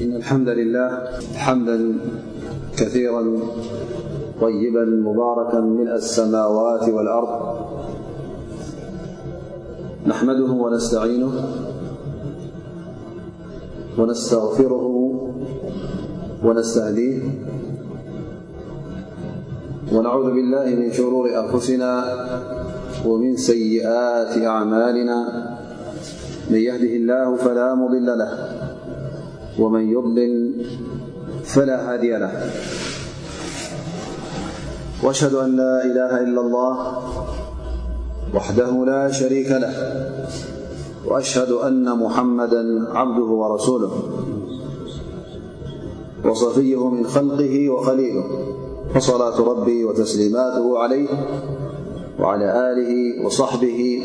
إن الحمد لله حمدا كثيرا طيبا مباركا ملأ السماوات والأرض نحمده ونستعينه ونستغفره ونستهديه ونعوذ بالله من شرور أنفسنا ومن سيئات أعمالنا من يهده الله فلا مضل له ومن يضلل فلا هادي له وأشهد أن لا إله إلا الله وحده لا شريك له وأشهد أن محمدا عبده ورسوله وصفيه من خلقه وخليله فصلاة ربي وتسليماته عليه وعلى آله وصحبه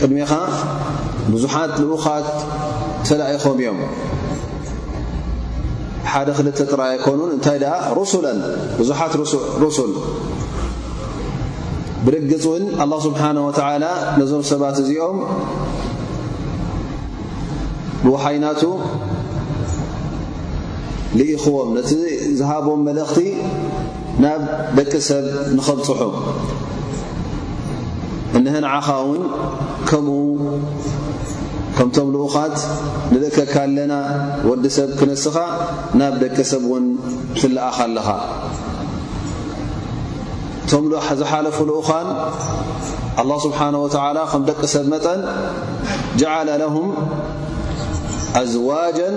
ቅድሜኻ ብዙሓት ልኡኻት ተላኢኾም እዮም። ሓደ ክልተ ጥራይ ኣይኮኑን፣ እንታይ ደኣ ሩሱለን ብዙሓት ሩሱል። ብርግጽ እውን ኣላህ ስብሓነ ወተዓላ ነዞም ሰባት እዚኦም ብውሓይናቱ ልኢኽዎም ነቲ ዝሃቦም መልእኽቲ ናብ ደቂ ሰብ ንኸብጽሑ እነሀ ንዓኻ እውን ከምኡ ከምቶም ልኡኻት ንልእከካ ኣለና ወዲ ሰብ ክነስኻ ናብ ደቂ ሰብ እውን ትለኣኻ ኣለኻ እቶም ዝሓለፉ ልኡኻን ኣላ ስብሓን ወተላ ከም ደቂ ሰብ መጠን ጀዓለ ለሁም ኣዝዋጀን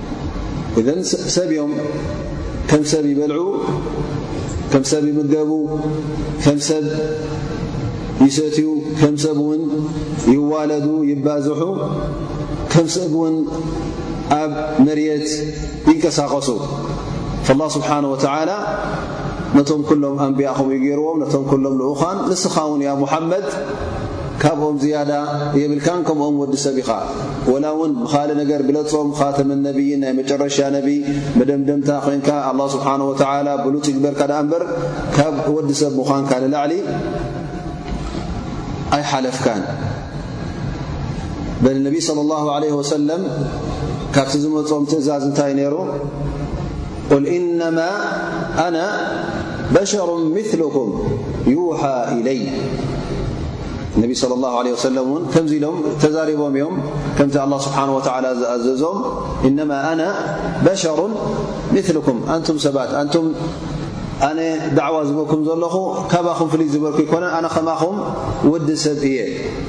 እዘን ሰብ እዮም ከም ሰብ ይበልዑ ከም ሰብ ይምገቡ ከም ሰብ ይሰትዩ ከም ሰብ እውን ይዋለዱ ይባዝሑ ከም ሰብ እውን ኣብ መርት ይንቀሳቐሱ ላ ስብሓን ወተላ ነቶም ኩሎም ኣንብያኹም ይገይርዎም ነቶም ኩሎም ልኡኻን ንስኻ ውን ያ ሙሓመድ ካብኦም ዝያዳ የብልካን ከምኦም ወዲ ሰብ ኢኻ ወላ ውን ብኻልእ ነገር ብለጾም ኻተመ ነብይን ናይ መጨረሻ ነብይ መደምደምታ ኮንካ ኣላህ ስብሓን ወተዓላ ብሉጽ ይግበርካ ደኣ እምበር ካብ ወዲ ሰብ ምዃንካ ንላዕሊ ኣይሓለፍካን በል ነቢይ صለ ላሁ ለ ወሰለም ካብቲ ዝመጾም ትእዛዝ እንታይ ነይሩ ቁል እነማ ኣነ በሸሩ ምሉኩም ዩሓ ኢለይ ነቢ صለ ላه ለ ወሰለም እውን ከምዚ ኢሎም ተዛሪቦም እዮም ከምቲ ኣላ ስብሓን ወተላ ዝኣዘዞም እነማ ኣነ በሸሩ ምሉኩም ኣንቱም ሰባት ኣንቱም ኣነ ዳዕዋ ዝበኩም ዘለኹ ካባኹም ፍልይ ዝበርኩ ይኮነን ኣነ ከማኹም ወዲ ሰብ እየ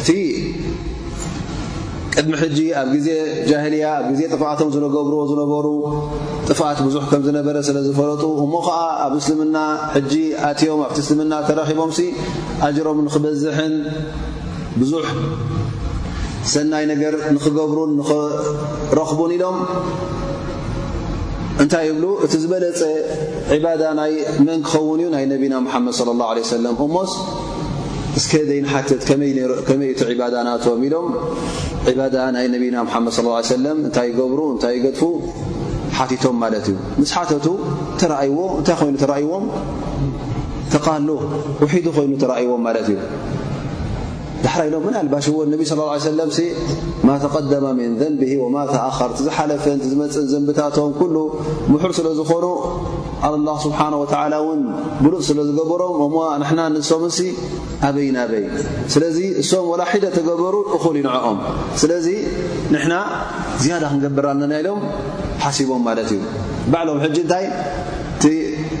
እቲ ቅድሚ ሕጂ ኣብ ግዜ ጃህልያ ኣብ ግዜ ጥፍኣቶም ዝነገብርዎ ዝነበሩ ጥፍኣት ብዙሕ ከም ዝነበረ ስለ ዝፈለጡ እሞ ኸዓ ኣብ እስልምና ሕጂ ኣትዮም ኣብቲ እስልምና ተረኺቦም ሲ ኣጅሮም ንክበዝሕን ብዙሕ ሰናይ ነገር ንክገብሩን ንክረኽቡን ኢሎም እንታይ ይብሉ እቲ ዝበለጸ ዕባዳ ናይ መን ክኸውን እዩ ናይ ነቢና ሙሓመድ صለ ላه ለ ሰለም እሞስ እስከ ዘይንሓትት ከመይ ዩ እቲ ዕባዳ ናቶም ኢሎም ዕባዳ ናይ ነቢና ሓመድ ص ሰለም እንታይ ይገብሩ እንታይ ይገድፉ ሓቲቶም ማለት እዩ ምስ ሓተቱ ተራእይዎ እንታይ ኮይኑ ተራእይዎም ተቓሉ ውሒዱ ኮይኑ ተራእይዎም ማለት እዩ ዳሕራይ ኢሎም ምናልባሽ እውን ነቢ ስለ ላ ሰለም ማ ተቀደመ ምን ዘንብሂ ወማ ተኣኸር እቲ ዝሓለፍን ዝመፅእን ዘንብታቶም ኩሉ ምሑር ስለ ዝኾኑ ኣላ ስብሓን ወተላ እውን ብሉፅ ስለ ዝገበሮም እሞ ንሕና ንሶምሲ ኣበይ ናበይ ስለዚ እሶም ወላ ሒደ ተገበሩ እኹል ይንዕኦም ስለዚ ንሕና ዝያዳ ክንገብር ኣለና ኢሎም ሓሲቦም ማለት እዩ ባዕሎም ሕጂ እንታይ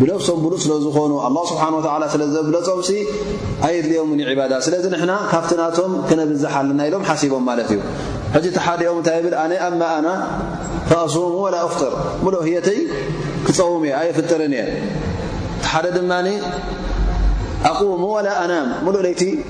ብነፍሶም ብሉፅ ስለ ዝኾኑ ኣላ ስብሓን ወተዓላ ስለ ዘብለፆምሲ ኣየድልዮምን ዩ ዕባዳ ስለዚ ንሕና ካብቲ ናቶም ክነብዝሕ ኣለና ኢሎም ሓሲቦም ማለት እዩ ሕጂ እቲ ሓደኦም እንታይ ይብል ኣነ ኣማ ኣና ፈኣሱሙ ወላ ኣፍጥር ምሎ ህየተይ ክፀውም እየ ኣየፍጥርን እየ እቲ ሓደ ድማ ኣቕውሙ ወላ ኣናም ምሉእ ለይቲ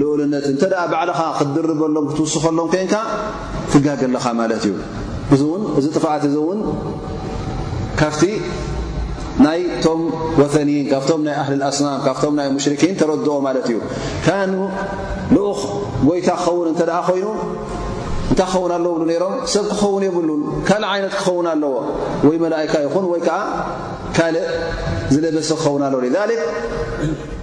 ልኡልነት እንተ ባዕልኻ ክትድርበሎም ክትውስኸሎም ኮንካ ትጋገ ኣለኻ ማለት እዩ እዚ እውን እዚ ጥፍኣት እዚ እውን ካብቲ ናይቶም ወተኒን ካብቶም ናይ ኣህሊ ኣስናም ካብቶም ናይ ሙሽርኪን ተረድኦ ማለት እዩ ካኑ ልኡኽ ጎይታ ክኸውን እንተ ደኣ ኮይኑ እንታይ ክኸውን ኣለዎ ብሉ ነይሮም ሰብ ክኸውን የብሉን ካልእ ዓይነት ክኸውን ኣለዎ ወይ መላእካ ይኹን ወይ ከዓ ካልእ ዝለበሰ ክኸውን ኣለዎ ሊክ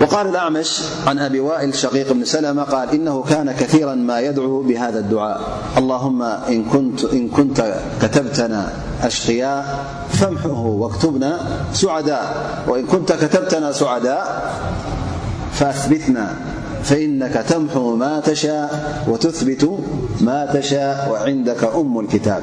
وقال الأعمش عن أبي وائل شقيق بن سلمة قال إنه كان كثيرا ما يدعو بهذا الدعاء اللهم إن كنت كتبتنا أشقياء فامحه واكتبنا سعداءوإن كنت كتبتنا سعداء فأثبتنا فإنك تمحو ما تشاء وتثبت ما تشاء وعندك أم الكتاب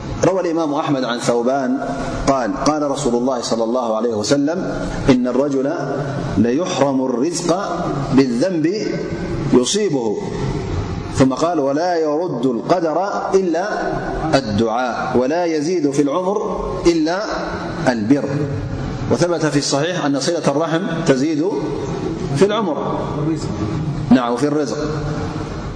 روى الإمام أحمد عن ثوبان قال رسول الله لى الله عليه وسلم إن الرجل ليحرم الرزق بالذنب يصيبه ثم قال ولا يرد القدر إل دعاءولا يزيد في العمر إلا البر وثب في الصحيح أن صلة الرحم تيدفالرزق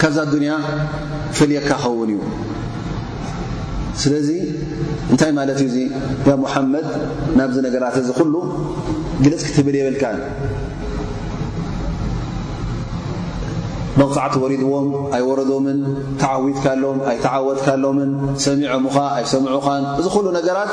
ካብዛ ኣዱንያ ፈልየካ ኸውን እዩ ስለዚ እንታይ ማለት እዩ እዙ ያ ሙሓመድ ናብዚ ነገራት እዚ ኩሉ ግልፅ ክትብል የብልካ መቕፃዕቲ ወሪድዎም ኣይወረዶምን ተዓዊትካሎም ኣይተዓወትካሎምን ሰሚዖምኻ ኣይሰምዑኻን እዚ ኩሉ ነገራት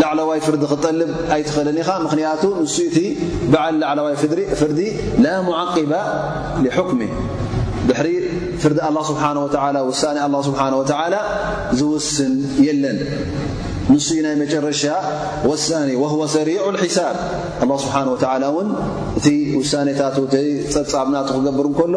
ላዕለዋይ ፍርዲ ክትጠልብ ኣይትኽእልን ኢኻ ምኽንያቱ ንሱ እቲ በዓል ላዕለዋይ ፍርዲ ላ ሙዓቂባ ልሕክሚ ድሕሪ ፍርዲ ኣላ ስብሓን ወተላ ውሳኔ ኣላ ስብሓን ወተላ ዝውስን የለን ንሱ ዩ ናይ መጨረሻ ወሳኒ ወህወ ሰሪዑ ልሒሳብ ኣላ ስብሓን ወተላ እውን እቲ ውሳኔታቱ ጸብጻብናቱ ክገብር እንከሎ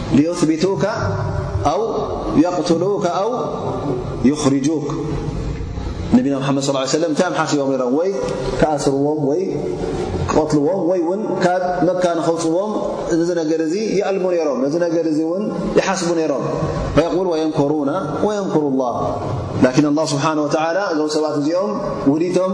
ሊዩስቢቱከ ኣው የቅትሉከ ኣው ይኽርጁክ ነቢና ሓመድ ስ ሰለም እንታይ ዮም ሓሲቦም ነሮም ወይ ክኣስርዎም ወይ ክቐትልዎም ወይ እውን ካብ መካ ንኸውፅዎም እዚ ነገር እዚ ይኣልሙ ነይሮም ነዚ ነገር እዚ እውን ይሓስቡ ነይሮም ፈየል ወየምክሩና ወየምክሩ ላ ላኪን ኣላ ስብሓን ወተላ እዞም ሰባት እዚኦም ውዲቶም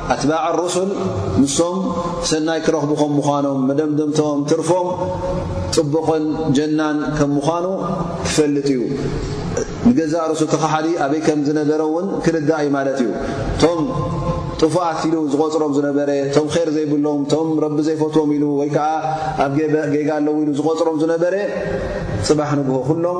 ኣትባዕ ሩሱል ንሶም ሰናይ ክረኽቡ ከም ምዃኖም መደምደምተኦም ትርፎም ጽቡቕን ጀናን ከም ምዃኑ ክፈልጥ እዩ ንገዛእ ርእሱ ተኸሓዲ ኣበይ ከም ዝነበረ እውን ክርዳእ እዩ ማለት እዩ ቶም ጥፉኣት ኢሉ ዝቖፅሮም ዝነበረ ቶም ር ዘይብሎም ቶም ረቢ ዘይፈትዎም ኢሉ ወይ ከዓ ኣብ ጌጋ ኣለዉ ኢሉ ዝቖፅሮም ዝነበረ ፅባሕ ንግሆ ኩሎም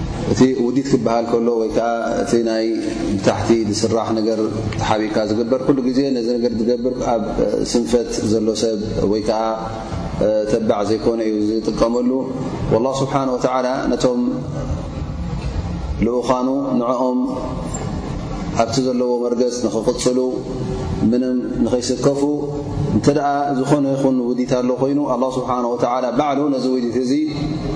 እቲ ውዲት ክበሃል ከሎ ወይ ከኣ እቲ ናይ ብታሕቲ ዝስራሕ ነገር ተሓቢእካ ዝግበር ኩሉ ግዜ ነዚ ነገር ዝገብር ኣብ ስንፈት ዘሎ ሰብ ወይ ከኣ ተባዕ ዘይኮነ እዩ ዝጥቀመሉ ወላሁ ስብሓን ወተዓላ ነቶም ልኡኻኑ ንዕኦም ኣብቲ ዘለዎ መርገጽ ንኽቕጽሉ ምንም ንኸይስከፉ እንተ ዝኾነ ይኹን ውዲት ኣሎ ኮይኑ ኣላ ስብሓን ወተዓላ ባዕሉ ነዚ ውዲት እዚ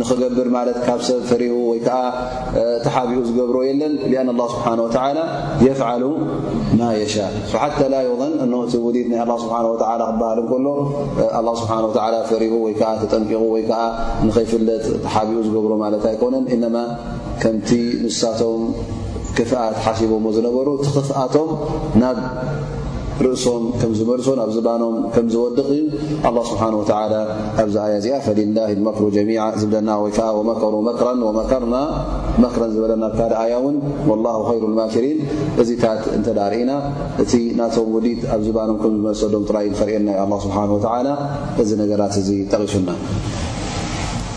ንኽገብር ማለት ካብ ሰብ ፈሪሁ ወይ ከዓ ተሓቢኡ ዝገብሮ የለን ሊኣን ኣላ ስብሓን ወተላ የፍዓሉ ማ የሻ ሓታ ላ ዮን እኖ እቲ ውዲት ናይ ኣላ ስብሓን ወላ ክበሃል እንከሎ ኣላ ስብሓን ወተላ ፈሪሁ ወይከዓ ተጠንቂቑ ወይከዓ ንኸይፍለጥ ተሓቢኡ ዝገብሮ ማለት ኣይኮነን እነማ ከምቲ ንሳቶም ክፍኣት ሓሲቦሞ ዝነበሩ እቲ ክፍኣቶም ናብ ርእሶም ከም ዝመልሶ ናብ ዝባኖም ከም ዝወድቕ እዩ ኣላ ስብሓን ወተዓላ ኣብዚ ኣያ እዚኣ ፈሊላህ ልመክሩ ጀሚዓ ዝብለና ወይ ከዓ ወመከሩ መክራን ወመከርና መክረን ዝበለና ካልእ ኣያ እውን ወላሁ ኸይሩ ልማኪሪን እዚታት እንተ ዳ ርእና እቲ ናቶም ውዲት ኣብ ዝባኖም ከም ዝመልሰሎም ጥራይ ንኸርእየና እዩ ኣላ ስብሓን ወተዓላ እዚ ነገራት እዚ ጠቒሱና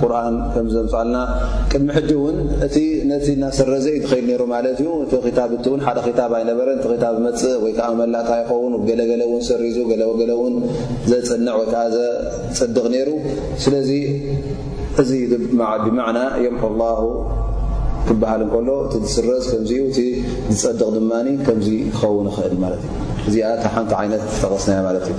ቁርን ከም ዘምጻልና ቅድሚ ሕጂ እውን እቲ ነቲ እናሰረዘ እዩ ዝኸይድ ነይሩ ማለት እዩ እቲ ክታብ እቲ እውን ሓደ ክታብ ኣይነበረን እቲ ክታብ መፅእ ወይ ከዓ መላእታ ይኸውን ገለገለ እውን ሰሪዙ ገለገለ እውን ዘፅንዕ ወይ ከዓ ዘፅድቕ ነይሩ ስለዚ እዚ ብማዕና የምሑ ላሁ ክበሃል እንከሎ እቲ ዝስረዝ ከምዚ እዩ እቲ ዝፀድቕ ድማ ከምዚ ክኸውን ይኽእል ማለት እዩ እዚኣ እቲ ሓንቲ ዓይነት ዝጠቐስናያ ማለት እዩ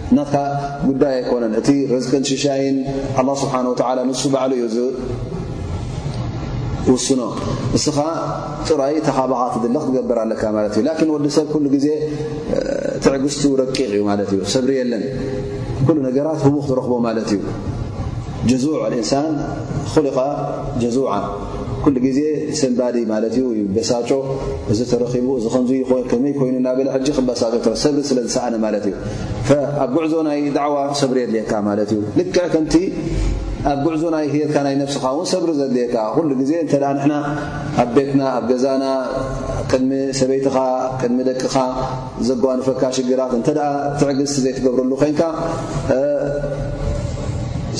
ናትካ ጉዳይ ኣይኮነን እቲ ርዝቅን ሽሻይን ኣላ ስብሓን ወተላ ንሱ ባዕሉ እዩ ዝውስኖ እስኻ ጥራይ ተኻባኻ ትድለ ክትገብር ኣለካ ማለት እዩ ላኪን ወዲ ሰብ ኩሉ ግዜ ትዕግስቱ ረቂቕ እዩ ማለት እዩ ሰብሪ የለን ኩሉ ነገራት ህቡ ክትረኽቦ ማለት እዩ ጀዙዕ ኣልእንሳን ኹልቃ ጀዙዓ ኩሉ ግዜ ሰንባዲ ማለት እዩ ይበሳጮ እዚ ተረኺቡ እዚ ከምዚ ይኮን ከመይ ኮይኑ እናበለ ሕጂ ክበሳጮ ሰብሪ ስለ ዝሰኣነ ማለት እዩ ኣብ ጉዕዞ ናይ ዳዕዋ ሰብሪ የድልየካ ማለት እዩ ልክዕ ከምቲ ኣብ ጉዕዞ ናይ ህየትካ ናይ ነብስኻ ውን ሰብሪ ዘድልየካ ኩሉ ግዜ እንተ ንሕና ኣብ ቤትና ኣብ ገዛና ቅድሚ ሰበይትኻ ቅድሚ ደቅኻ ዘጓንፈካ ሽግራት እንተ ትዕግስቲ ዘይትገብረሉ ኮንካ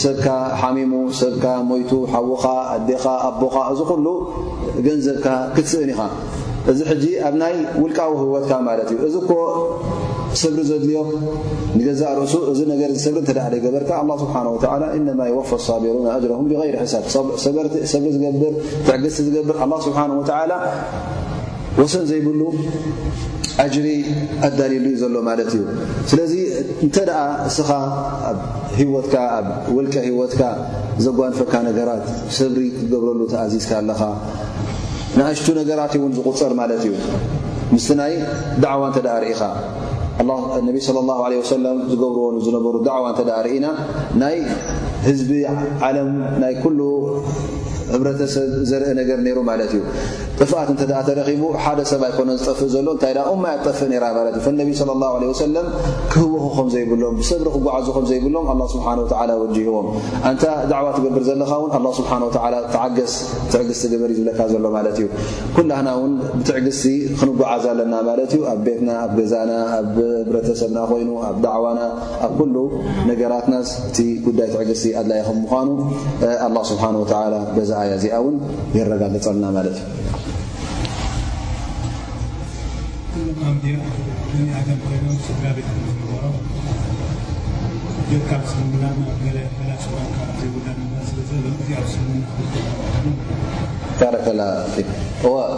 ሰብካ ሓሚሙ ሰብካ ሞይቱ ሓዉኻ ኣዴኻ ኣቦኻ እዚ ኩሉ ገንዘብካ ክትስእን ኢኻ እዚ ሕጂ ኣብ ናይ ውልቃዊ ህወትካ ማለት እዩ እዚ ኮ ስብሪ ዘድልዮ ንገዛእ ርእሱ እዚ ነገር ዝሰብሪ እተ ደይገበርካ ኣላ ስብሓን ወላ እነማ ይወፈ ሳቢሩን ኣጅረም ብይር ሕሳብ ሰብሪ ዝገብር ትዕግስቲ ዝገብር ኣላ ስብሓን ወላ ወሰን ዘይብሉ ኣጅሪ ኣዳልዩሉ እዩ ዘሎ ማለት እዩ ስለዚ እንተ ደኣ እስኻ ኣብ ህወትካ ኣብ ውልቀ ህወትካ ዘጓንፈካ ነገራት ሰብሪ ክትገብረሉ ተኣዚዝካ ኣለኻ ንኣሽቱ ነገራት እውን ዝቁፀር ማለት እዩ ምስቲ ናይ ዳዕዋ እንተ ደኣ ርኢኻ ነቢ ስለ ላሁ ለ ወሰለም ዝገብርዎ ዝነበሩ ዳዕዋ እንተ ደኣ ርኢና ናይ ህዝቢ ዓለም ናይ ኩሉ ህብረተሰብ ዘርኢ ነገር ነይሩ ማለት እዩ ጥፍኣት እንተ ተረኺቡ ሓደ ሰብ ኣይኮነ ዝጠፍእ ዘሎ እንታይ ደ እማ እያ ትጠፍእ ነራ ማለት እዩ ፈነቢ ስለ ላ ለ ወሰለም ክህወኹ ከም ዘይብሎም ብሰብሪ ክጓዓዙ ከም ዘይብሎም ኣላ ስብሓን ወተዓላ ወጅህዎም ኣንታ ዳዕዋ ትገብር ዘለኻ እውን ኣላ ስብሓን ወተዓላ ተዓገስ ትዕግስቲ ግበር እዩ ዝብለካ ዘሎ ማለት እዩ ኩላህና እውን ብትዕግስቲ ክንጓዓዝ ኣለና ማለት እዩ ኣብ ቤትና ኣብ ገዛና ኣብ ህብረተሰብና ኮይኑ ኣብ ዳዕዋና ኣብ ኩሉ ነገራትናስ እቲ ጉዳይ ትዕግስቲ ኣድላይ ከም ምኳኑ ኣላ ስብሓን ወተዓላ በዛ ኣያ እዚኣ እውን የረጋግጸልና ማለት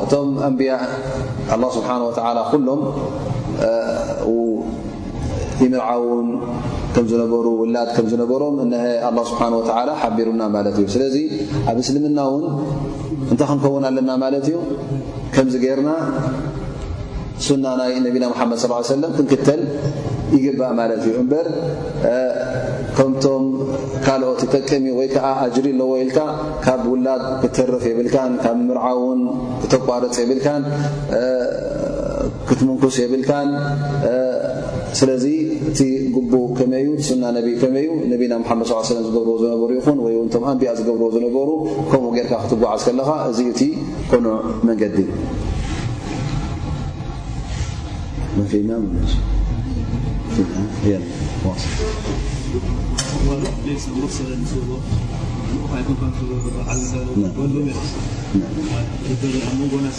እቶም ኣንብያ ስብሓ ኩሎም ይምርዓውን ከም ዝነበሩ ውላድ ከም ዝነበሮም እነ ኣላ ስብሓን ወተዓላ ሓቢሩና ማለት እዩ ስለዚ ኣብ እስልምና እውን እንታይ ክንከውን ኣለና ማለት እዩ ከምዚ ገይርና ሱና ናይ ነቢና ሓመድ ስ ሰለም ክንክተል ይግባእ ማለት እዩ እምበር ከምቶም ካልኦት ይጠቅም እዩ ወይ ከዓ ኣጅሪ ኣለዎ ኢልካ ካብ ውላድ ክትርፍ የብልካን ካብ ምርዓውን ክተቋርፅ የብልካን ክትምንኩስ የብልካን ስለዚ እቲ ግቡእ ከመይ እዩ ሱና ነቢ ከመይ እዩ ነቢና ሙሓመድ ስ ሰለም ዝገብርዎ ዝነበሩ ይኹን ወይ እውን ቶም ኣንቢያ ዝገብርዎ ዝነበሩ ከምኡ ጌርካ ክትጓዓዝ ከለኻ እዚ እቲ ቅኑዕ መንገዲ